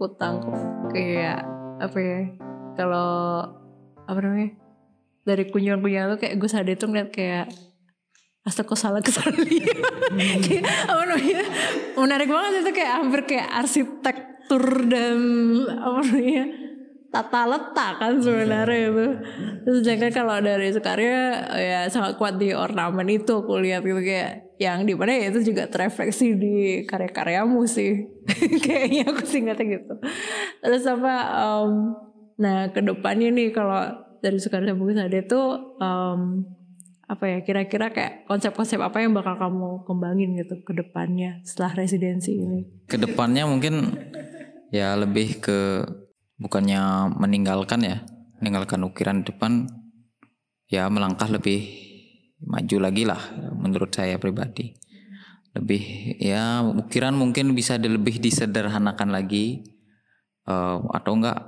aku tangkap kayak apa ya kalau apa namanya dari kunjungan-kunjungan tuh kayak gue sadar tuh ngeliat kayak Astagfirullah kesali. Kayak apa namanya menarik banget itu kayak hampir kayak arsitektur dan apa namanya tata letak kan sebenarnya itu. Terus sedangkan kalau dari Sukarya ya sangat kuat di ornamen itu aku lihat gitu kayak yang di mana ya itu juga terefleksi di karya-karyamu sih kayaknya aku sih ngeliatnya gitu terus apa um, nah ke depannya nih kalau dari Sukarya Bugis ada itu um, apa ya kira-kira kayak konsep-konsep apa yang bakal kamu kembangin gitu ke depannya setelah residensi ini? Ke depannya mungkin ya lebih ke bukannya meninggalkan ya, meninggalkan ukiran depan ya melangkah lebih maju lagi lah menurut saya pribadi. Lebih ya ukiran mungkin bisa lebih disederhanakan lagi uh, atau enggak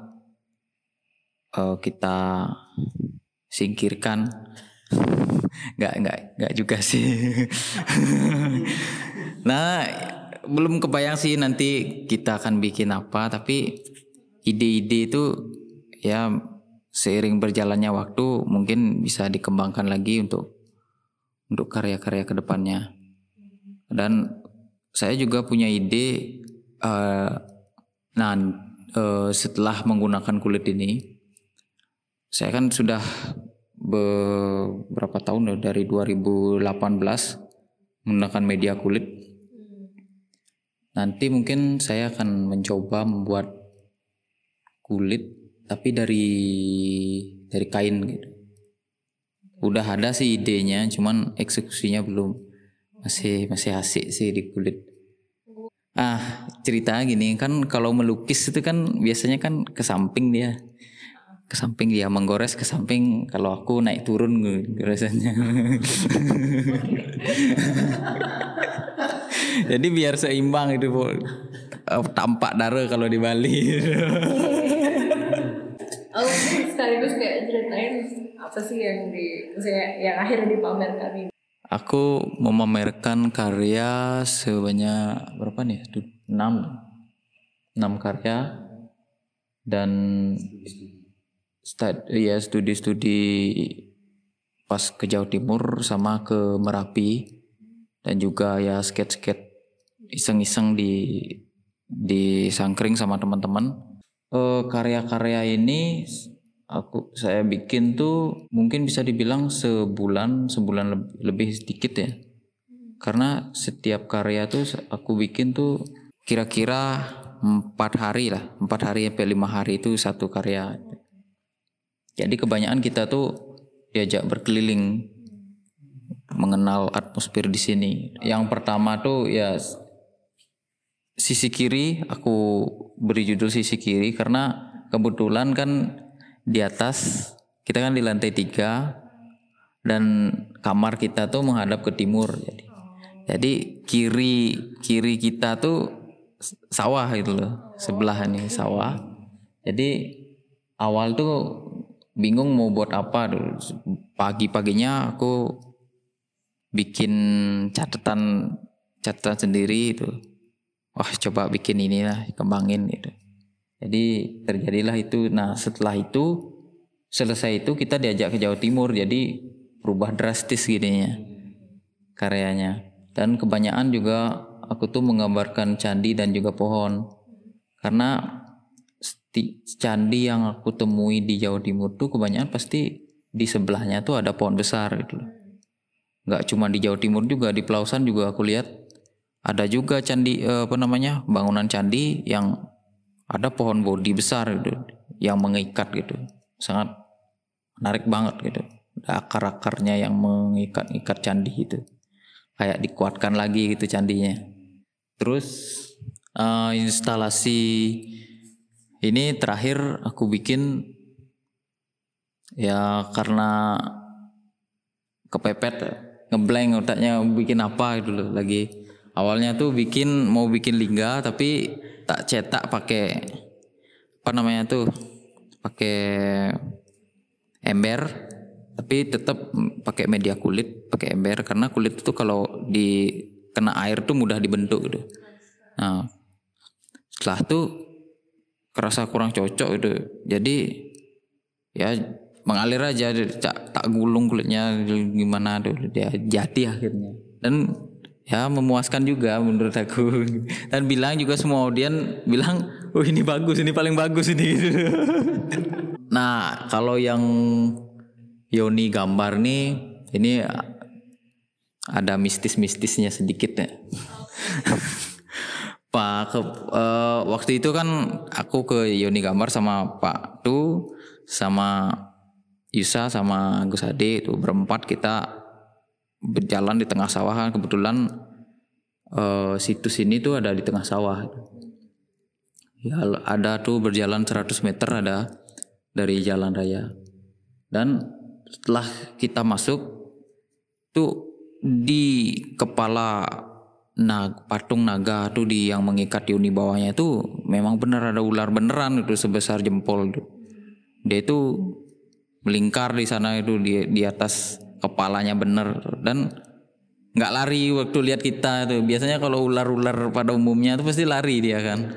uh, kita singkirkan nggak nggak nggak juga sih nah belum kebayang sih nanti kita akan bikin apa tapi ide-ide itu ya seiring berjalannya waktu mungkin bisa dikembangkan lagi untuk untuk karya-karya ke depannya dan saya juga punya ide uh, nah uh, setelah menggunakan kulit ini saya kan sudah beberapa tahun dari 2018 menggunakan media kulit. Nanti mungkin saya akan mencoba membuat kulit tapi dari dari kain gitu. Udah ada sih idenya, cuman eksekusinya belum. Masih masih asik sih di kulit. Ah, cerita gini kan kalau melukis itu kan biasanya kan ke samping dia. Ke samping dia menggores ke samping kalau aku naik turun rasanya jadi biar seimbang itu tampak darah kalau di Bali Oh, sekaligus kayak ceritain apa sih yang di misalnya yang akhirnya dipamerkan ini? Aku memamerkan karya sebanyak berapa nih? 6 6 karya dan studi ya studi-studi pas ke Jawa Timur sama ke Merapi dan juga ya skate-skate iseng-iseng di di sangkring sama teman-teman. Uh, karya-karya ini aku saya bikin tuh mungkin bisa dibilang sebulan sebulan lebih, lebih sedikit ya. Karena setiap karya tuh aku bikin tuh kira-kira empat hari lah, empat hari sampai lima hari itu satu karya. Jadi kebanyakan kita tuh diajak berkeliling mengenal atmosfer di sini. Yang pertama tuh ya sisi kiri aku beri judul sisi kiri karena kebetulan kan di atas kita kan di lantai tiga dan kamar kita tuh menghadap ke timur jadi jadi kiri kiri kita tuh sawah gitu loh sebelah ini sawah jadi awal tuh bingung mau buat apa dulu. Pagi-paginya aku bikin catatan catatan sendiri itu. Wah coba bikin inilah kembangin gitu. Jadi terjadilah itu. Nah setelah itu selesai itu kita diajak ke Jawa Timur. Jadi berubah drastis gininya karyanya. Dan kebanyakan juga aku tuh menggambarkan candi dan juga pohon. Karena candi yang aku temui di Jawa Timur tuh kebanyakan pasti di sebelahnya tuh ada pohon besar gitu loh. Gak cuma di Jawa Timur juga di Pelausan juga aku lihat ada juga candi eh, apa namanya bangunan candi yang ada pohon bodi besar gitu yang mengikat gitu. Sangat menarik banget gitu. Akar-akarnya yang mengikat-ikat candi itu. Kayak dikuatkan lagi gitu candinya. Terus uh, instalasi ini terakhir aku bikin ya karena kepepet ngeblank otaknya bikin apa gitu loh. Lagi. Awalnya tuh bikin mau bikin lingga tapi tak cetak pakai apa namanya tuh pakai ember tapi tetap pakai media kulit pakai ember karena kulit itu kalau di kena air tuh mudah dibentuk gitu. Nah setelah tuh kerasa kurang cocok gitu jadi ya mengalir aja tak, tak gulung kulitnya gimana tuh dia jadi akhirnya dan ya memuaskan juga menurut aku. Dan bilang juga semua audien bilang oh ini bagus ini paling bagus ini. Nah kalau yang Yoni gambar nih ini ada mistis-mistisnya sedikit ya. Pak ke, uh, waktu itu kan aku ke Yoni gambar sama Pak Tu sama Yusa sama Gus Ade itu berempat kita berjalan di tengah sawah kan kebetulan uh, situs ini tuh ada di tengah sawah. Ya ada tuh berjalan 100 meter ada dari jalan raya. Dan setelah kita masuk tuh di kepala nag patung naga tuh di yang mengikat di uni bawahnya itu memang benar ada ular beneran itu sebesar jempol. Dia itu melingkar di sana itu di di atas kepalanya bener dan nggak lari waktu lihat kita tuh. Biasanya kalau ular-ular pada umumnya tuh pasti lari dia kan.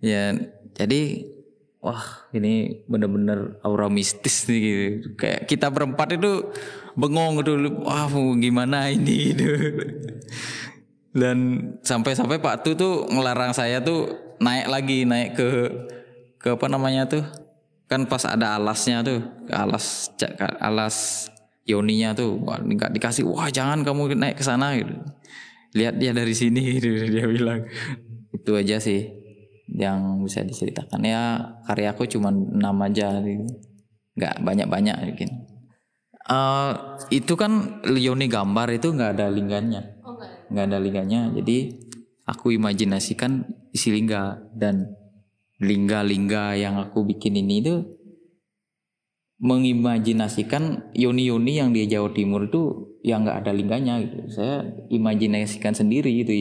Ya, jadi wah ini bener-bener aura mistis nih gitu. Kayak kita berempat itu bengong gitu. Wah, gimana ini gitu dan sampai-sampai Pak Tu tuh ngelarang saya tuh naik lagi naik ke ke apa namanya tuh kan pas ada alasnya tuh alas alas Yoninya tuh wah nggak dikasih wah jangan kamu naik ke sana gitu. Lihat dia dari sini gitu dia bilang. Itu aja sih yang bisa diceritakan. Ya karyaku cuma enam aja gitu. nggak banyak banyak mungkin. Uh, itu kan Yoni gambar itu nggak ada linggannya nggak ada. Lingganya jadi aku imajinasikan isi lingga dan lingga-lingga yang aku bikin ini itu mengimajinasikan yoni-yoni yang di Jawa Timur itu yang nggak ada lingganya gitu. Saya imajinasikan sendiri gitu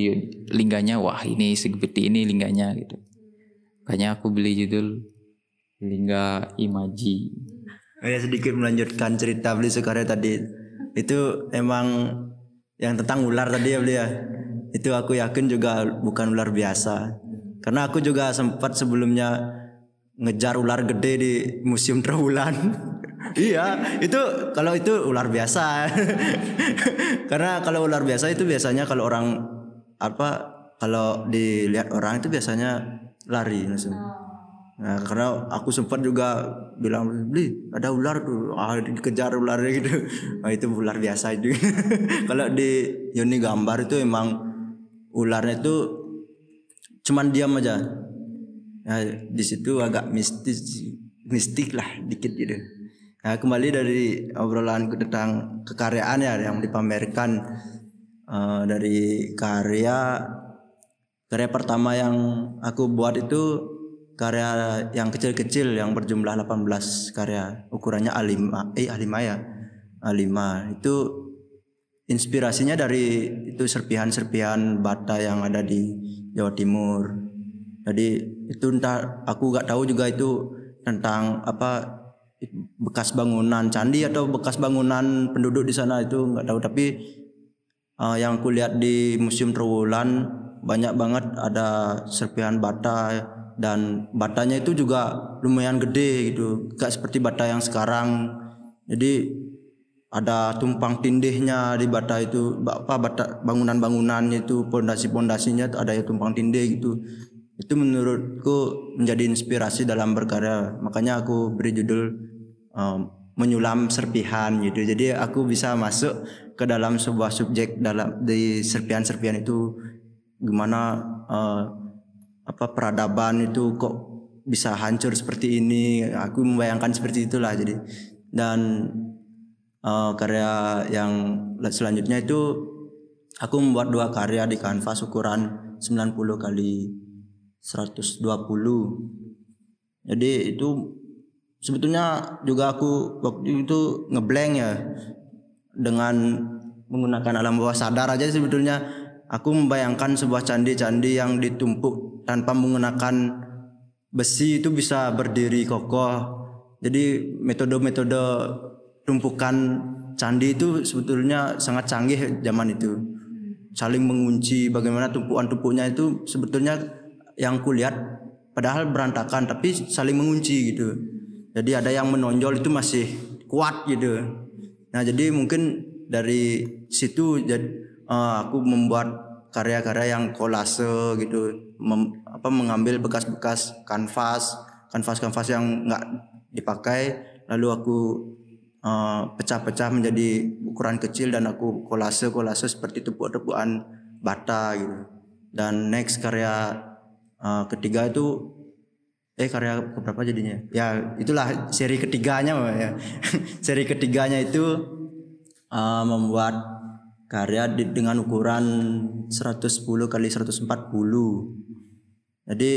lingganya wah ini seperti ini lingganya gitu. Makanya aku beli judul Lingga Imaji. Ya sedikit melanjutkan cerita beli sekarang tadi itu emang yang tentang ular tadi ya beliau ya. itu aku yakin juga bukan ular biasa karena aku juga sempat sebelumnya ngejar ular gede di museum Trawulan. Iya itu kalau itu ular biasa. Karena kalau ular biasa itu biasanya kalau orang apa kalau dilihat orang itu biasanya lari langsung Nah, karena aku sempat juga bilang beli ada ular tuh ah, dikejar ularnya gitu. Nah, itu ular biasa itu. Kalau di Yoni gambar itu emang ularnya itu cuman diam aja nah, di situ agak mistis mistik lah dikit gitu. Nah kembali dari obrolan tentang kekaryaan ya yang dipamerkan uh, dari karya karya pertama yang aku buat itu karya yang kecil-kecil yang berjumlah 18 karya ukurannya A5 eh A5 ya A5 itu inspirasinya dari itu serpihan-serpihan bata yang ada di Jawa Timur jadi itu entah aku nggak tahu juga itu tentang apa bekas bangunan candi atau bekas bangunan penduduk di sana itu nggak tahu. Tapi uh, yang aku lihat di Museum Trowulan banyak banget ada serpihan bata dan batanya itu juga lumayan gede gitu gak seperti bata yang sekarang. Jadi ada tumpang tindihnya di bata itu apa bata bangunan-bangunannya itu pondasi-pondasinya ada yang tumpang tindih gitu itu menurutku menjadi inspirasi dalam berkarya makanya aku beri judul um, menyulam serpihan gitu. Jadi aku bisa masuk ke dalam sebuah subjek dalam di serpihan-serpihan itu. Gimana uh, apa peradaban itu kok bisa hancur seperti ini. Aku membayangkan seperti itulah jadi. Dan uh, karya yang selanjutnya itu aku membuat dua karya di kanvas ukuran 90 kali 120 jadi itu sebetulnya juga aku waktu itu ngeblank ya dengan menggunakan alam bawah sadar aja sebetulnya aku membayangkan sebuah candi-candi yang ditumpuk tanpa menggunakan besi itu bisa berdiri kokoh. Jadi metode-metode tumpukan candi itu sebetulnya sangat canggih zaman itu. Saling mengunci bagaimana tumpuan-tumpunya itu sebetulnya yang kulihat padahal berantakan tapi saling mengunci gitu. Jadi ada yang menonjol itu masih kuat gitu. Nah jadi mungkin dari situ jadi eh, aku membuat karya-karya yang kolase gitu, Mem- apa mengambil bekas-bekas kanvas, kanvas-kanvas yang nggak dipakai, lalu aku eh, pecah-pecah menjadi ukuran kecil dan aku kolase-kolase seperti tepuk-tepukan bata gitu. Dan next karya eh, ketiga itu eh karya berapa jadinya? Ya itulah seri ketiganya ya. seri ketiganya itu eh, membuat karya di- dengan ukuran 110 kali 140. Jadi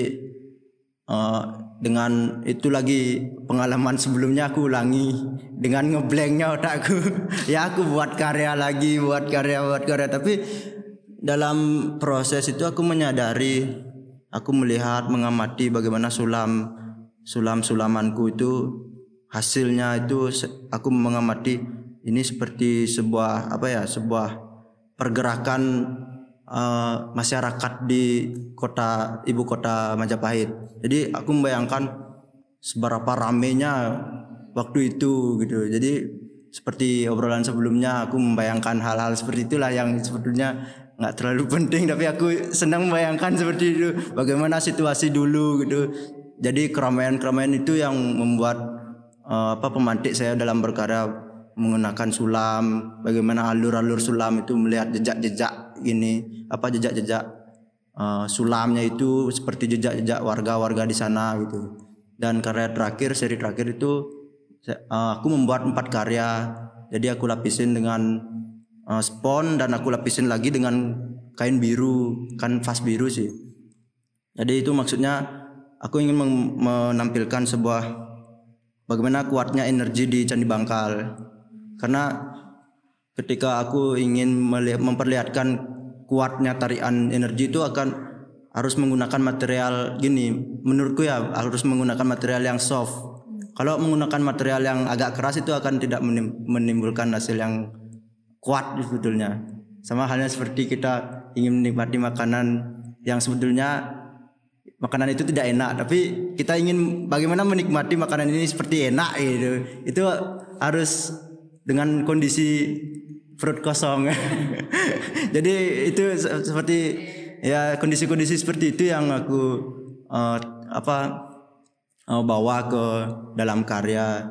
eh, dengan itu lagi pengalaman sebelumnya aku ulangi dengan ngeblanknya otakku. ya aku buat karya lagi, buat karya, buat karya. Tapi dalam proses itu aku menyadari, aku melihat, mengamati bagaimana sulam sulam sulamanku itu hasilnya itu aku mengamati ini seperti sebuah apa ya sebuah pergerakan eh, masyarakat di kota ibu kota Majapahit. Jadi aku membayangkan seberapa ramenya waktu itu gitu. Jadi seperti obrolan sebelumnya aku membayangkan hal-hal seperti itulah yang sebetulnya nggak terlalu penting tapi aku senang membayangkan seperti itu bagaimana situasi dulu gitu. Jadi keramaian-keramaian itu yang membuat eh, apa pemantik saya dalam berkarya menggunakan sulam, bagaimana alur-alur sulam itu melihat jejak-jejak ini, apa jejak-jejak eh, sulamnya itu seperti jejak-jejak warga-warga di sana gitu. Dan karya terakhir, seri terakhir itu eh, aku membuat empat karya. Jadi aku lapisin dengan eh, spon dan aku lapisin lagi dengan kain biru, kanvas biru sih. Jadi itu maksudnya aku ingin menampilkan sebuah bagaimana kuatnya energi di Candi Bangkal. Karena ketika aku ingin memperlihatkan kuatnya tarian energi itu akan harus menggunakan material gini. Menurutku ya harus menggunakan material yang soft. Kalau menggunakan material yang agak keras itu akan tidak menim- menimbulkan hasil yang kuat sebetulnya. Sama halnya seperti kita ingin menikmati makanan yang sebetulnya makanan itu tidak enak, tapi kita ingin bagaimana menikmati makanan ini seperti enak gitu. Itu harus dengan kondisi perut kosong. Jadi itu se- seperti ya kondisi-kondisi seperti itu yang aku eh, apa eh, bawa ke dalam karya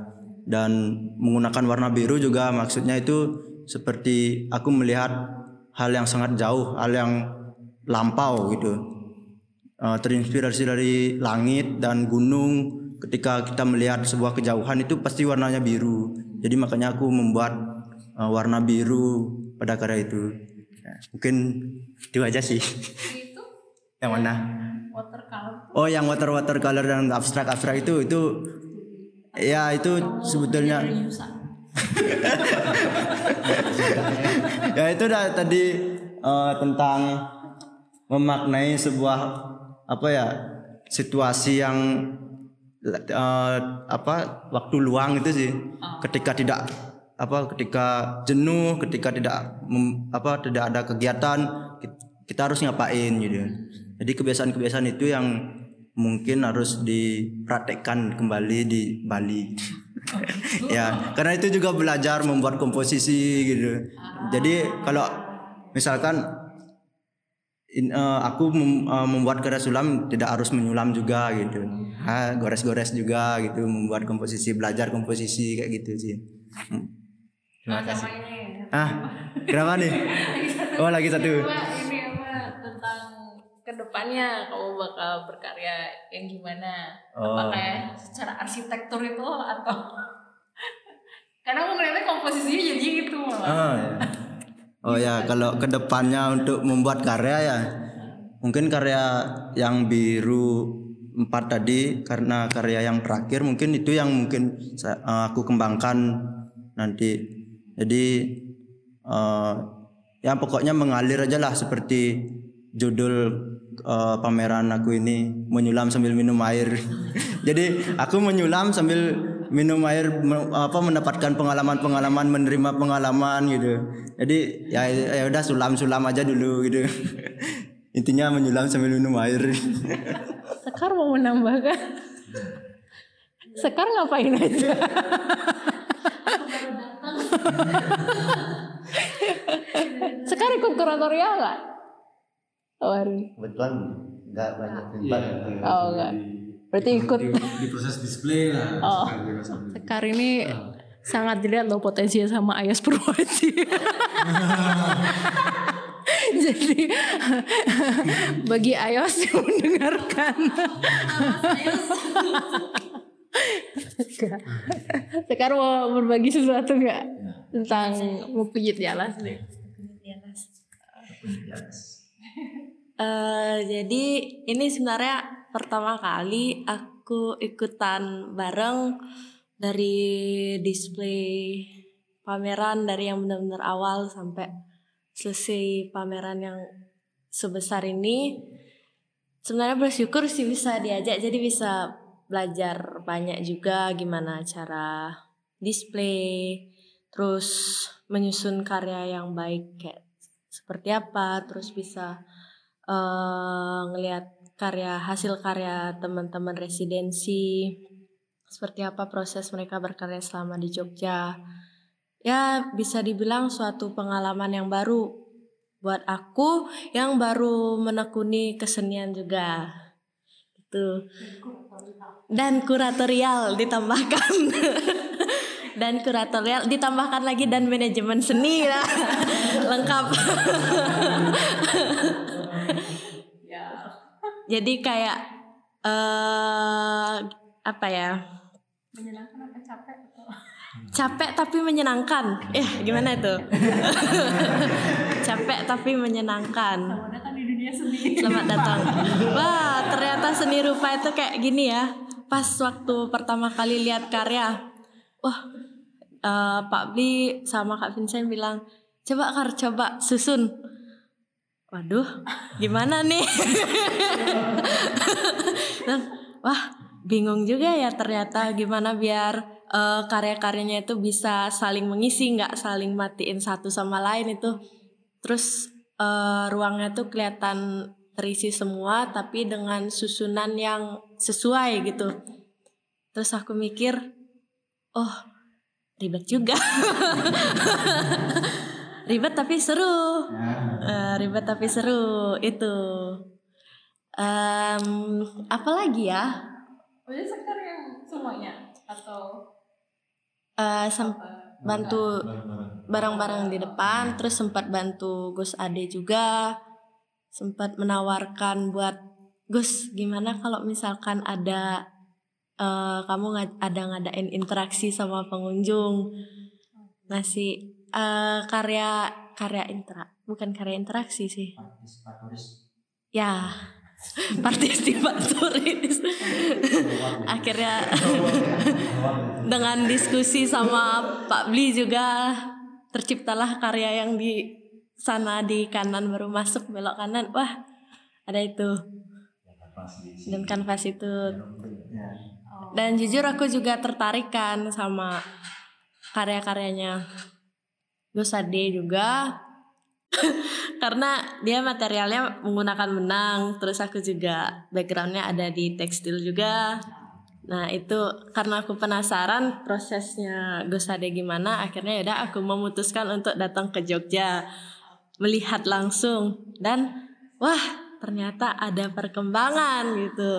dan menggunakan warna biru juga maksudnya itu seperti aku melihat hal yang sangat jauh, hal yang lampau gitu. Eh, terinspirasi dari langit dan gunung ketika kita melihat sebuah kejauhan itu pasti warnanya biru. Jadi makanya aku membuat eh, warna biru pada karya itu. Ya, mungkin itu aja sih. Itu yang mana? watercolor. Oh, yang water watercolor dan abstrak abstrak itu itu ya itu sebetulnya ya itu dah tadi eh, tentang memaknai sebuah apa ya situasi yang eh, apa waktu luang itu sih. Ketika tidak apa ketika jenuh ketika tidak mem- apa tidak ada kegiatan ki- kita harus ngapain gitu. Jadi kebiasaan-kebiasaan itu yang mungkin harus dipraktekkan kembali di Bali ya karena itu juga belajar membuat komposisi gitu. Jadi kalau misalkan in- eh, aku mem- eh, membuat karya sulam tidak harus menyulam juga gitu. Ha, gores-gores juga gitu membuat komposisi belajar komposisi kayak gitu sih. Hmm. terima kasih. Ah kenapa nih? Oh lagi satu Coba ini apa tentang ke depannya kamu bakal berkarya yang gimana? Oh. Apakah secara arsitektur itu atau karena aku ngeliatnya komposisinya jadi gitu malah. Oh ya. Oh ya, kalau ke depannya untuk membuat karya ya, mungkin karya yang biru empat tadi karena karya yang terakhir mungkin itu yang mungkin sa- eh, aku kembangkan nanti. Jadi eh, ya pokoknya mengalir aja lah seperti judul eh, pameran aku ini menyulam sambil minum air. Jadi aku menyulam sambil minum air me- apa mendapatkan pengalaman-pengalaman menerima pengalaman gitu. Jadi ya ya udah sulam-sulam aja dulu gitu. Intinya menyulam sambil minum air. Sekar mau menambahkan. Sekar ngapain aja? Sekar ikut kuratorial nggak? Oh, hari. Kebetulan nggak banyak tempat. Oh enggak. Berarti ikut. di, di proses display lah Oh. Sekar ini sangat dilihat loh potensinya sama Ayas Purwati. Jadi bagi Ayos yang mendengarkan. Sekarang mau berbagi sesuatu nggak tentang mempijit jalan? Eh, jadi ini sebenarnya pertama kali aku ikutan bareng dari display pameran dari yang benar-benar awal sampai selesai pameran yang sebesar ini. Sebenarnya bersyukur sih bisa diajak jadi bisa belajar banyak juga gimana cara display terus menyusun karya yang baik kayak seperti apa terus bisa eh ngelihat karya hasil karya teman-teman residensi seperti apa proses mereka berkarya selama di Jogja. Ya bisa dibilang suatu pengalaman yang baru buat aku yang baru menekuni kesenian juga. Gitu dan kuratorial ditambahkan. Dan kuratorial ditambahkan lagi dan manajemen seni lah lengkap jadi kayak eh apa ya? Capek tapi menyenangkan. Eh gimana itu? Capek tapi menyenangkan. Selamat datang. Wah ternyata seni rupa itu kayak gini ya. Pas waktu pertama kali lihat karya wah eh, Pak Bli sama Kak Vincent bilang coba Kar coba susun waduh gimana nih? Dan wah bingung juga ya ternyata gimana biar eh, karya-karyanya itu bisa saling mengisi nggak saling matiin satu sama lain itu. Terus eh, ruangnya tuh kelihatan terisi semua tapi dengan susunan yang sesuai gitu. Terus aku mikir oh ribet juga ribet tapi seru. Eh, ribet tapi seru itu. Em, apa lagi ya? Oh, Sekar yang semuanya? Atau Eh, sem- bantu barang-barang di depan terus sempat bantu Gus Ade juga. Sempat menawarkan buat Gus gimana kalau misalkan ada eh, kamu ada ngadain interaksi sama pengunjung? Ngasih eh, karya karya intera bukan karya interaksi sih. Ya partisipatoris akhirnya dengan diskusi sama Pak Bli juga terciptalah karya yang di sana di kanan baru masuk belok kanan. Wah ada itu. Dan kanvas itu. Dan jujur aku juga tertarik kan sama karya-karyanya Gus Ade juga. Karena dia materialnya menggunakan benang terus aku juga backgroundnya ada di tekstil juga. Nah itu karena aku penasaran prosesnya Gus Ade gimana akhirnya ya aku memutuskan untuk datang ke Jogja melihat langsung. Dan wah ternyata ada perkembangan gitu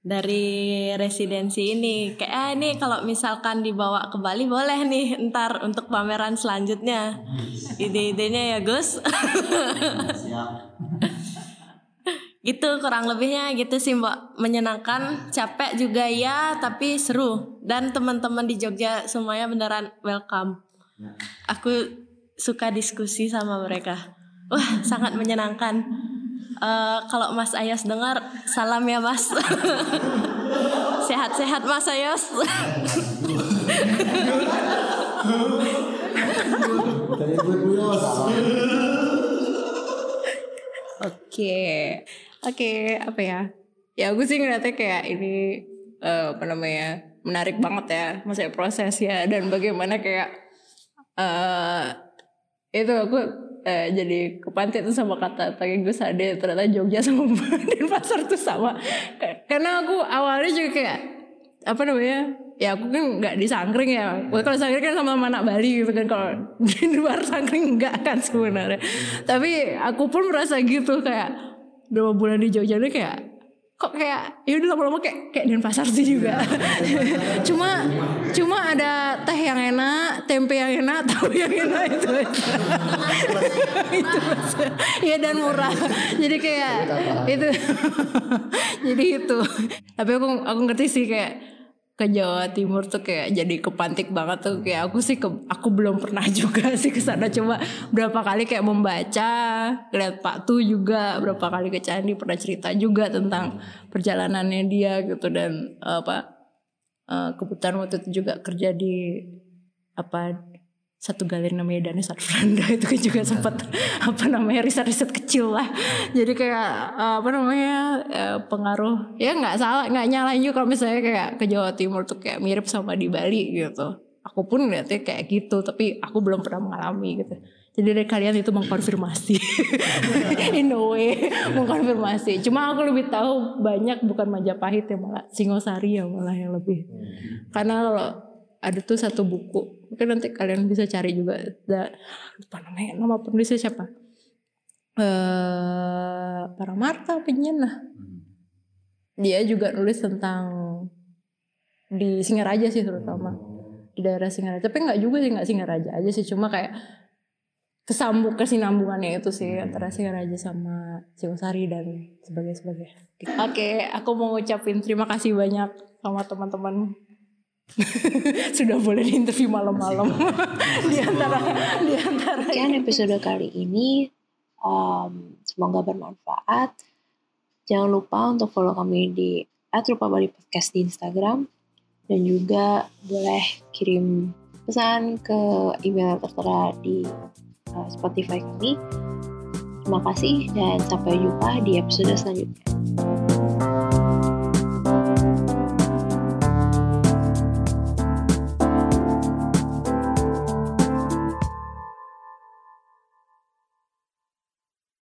dari residensi ini. Kayak ah, ini kalau misalkan dibawa ke Bali boleh nih ntar untuk pameran selanjutnya. Ide-idenya ya Gus. Gitu kurang lebihnya gitu sih mbak. Menyenangkan capek juga ya tapi seru. Dan teman-teman di Jogja semuanya beneran welcome. Aku suka diskusi sama mereka. Wah sangat menyenangkan Eh, kalau Mas Ayas dengar salam ya Mas. Sehat-sehat Mas Ayas Oke, oke, apa ya? Ya aku sih ngeliatnya kayak ini eh, apa namanya menarik banget ya, maksudnya prosesnya dan bagaimana kayak eh itu aku eh, jadi kepantik tuh sama kata tadi gue sadar ternyata Jogja sama Denpasar tuh sama. Ka- karena aku awalnya juga kayak apa namanya ya aku kan nggak di Sangkring ya. Gua kalau Sangkring kan sama anak Bali gitu kan kalau di luar Sangkring nggak kan sebenarnya. Tapi aku pun merasa gitu kayak dua bulan di Jogja ini kayak kok kayak ya udah lama-lama kayak kayak Denpasar sih juga. Cuma cuma ada teh yang enak tempe yang enak tahu yang enak itu aja. Itu aja. Ya dan murah. Jadi kayak itu. Jadi itu. Tapi aku aku ngerti sih kayak ke Jawa Timur tuh kayak jadi kepantik banget tuh. Kayak aku sih ke, aku belum pernah juga sih ke sana. Cuma berapa kali kayak membaca lihat Pak Tu juga berapa kali ke Candi pernah cerita juga tentang perjalanannya dia gitu. Dan eh, apa eh, kebetulan waktu itu juga kerja di apa satu galeri namanya Dani Satfranda. Itu kan juga sempat apa namanya riset-riset kecil lah. Jadi kayak eh, apa namanya eh, pengaruh ya nggak salah nggak nyalain juga kalau misalnya kayak ke Jawa Timur tuh kayak mirip sama di Bali gitu. Aku pun lihatnya kayak gitu tapi aku belum pernah mengalami gitu. Jadi dari kalian itu mengkonfirmasi. In a way mengkonfirmasi. Cuma aku lebih tahu banyak bukan Majapahit ya malah Singosari ya malah yang lebih. Karena kalau ada tuh satu buku. Mungkin nanti kalian bisa cari juga. Da, lupa namanya. Nama penulisnya siapa? Eh para Marta penyen lah dia juga nulis tentang di Singaraja sih terutama. Di daerah Singaraja. Tapi nggak juga sih nggak Singaraja aja sih. Cuma kayak kesambung kesinambungannya itu sih antara Singaraja sama Singosari dan sebagainya sebagainya. Oke, aku mau ngucapin terima kasih banyak sama teman-teman sudah boleh diinterview malam-malam di antara di antara Sekian episode kali ini. Um, semoga bermanfaat. Jangan lupa untuk follow kami di @rupabali podcast di Instagram dan juga boleh kirim pesan ke email tertera di uh, Spotify kami. Terima kasih dan sampai jumpa di episode selanjutnya.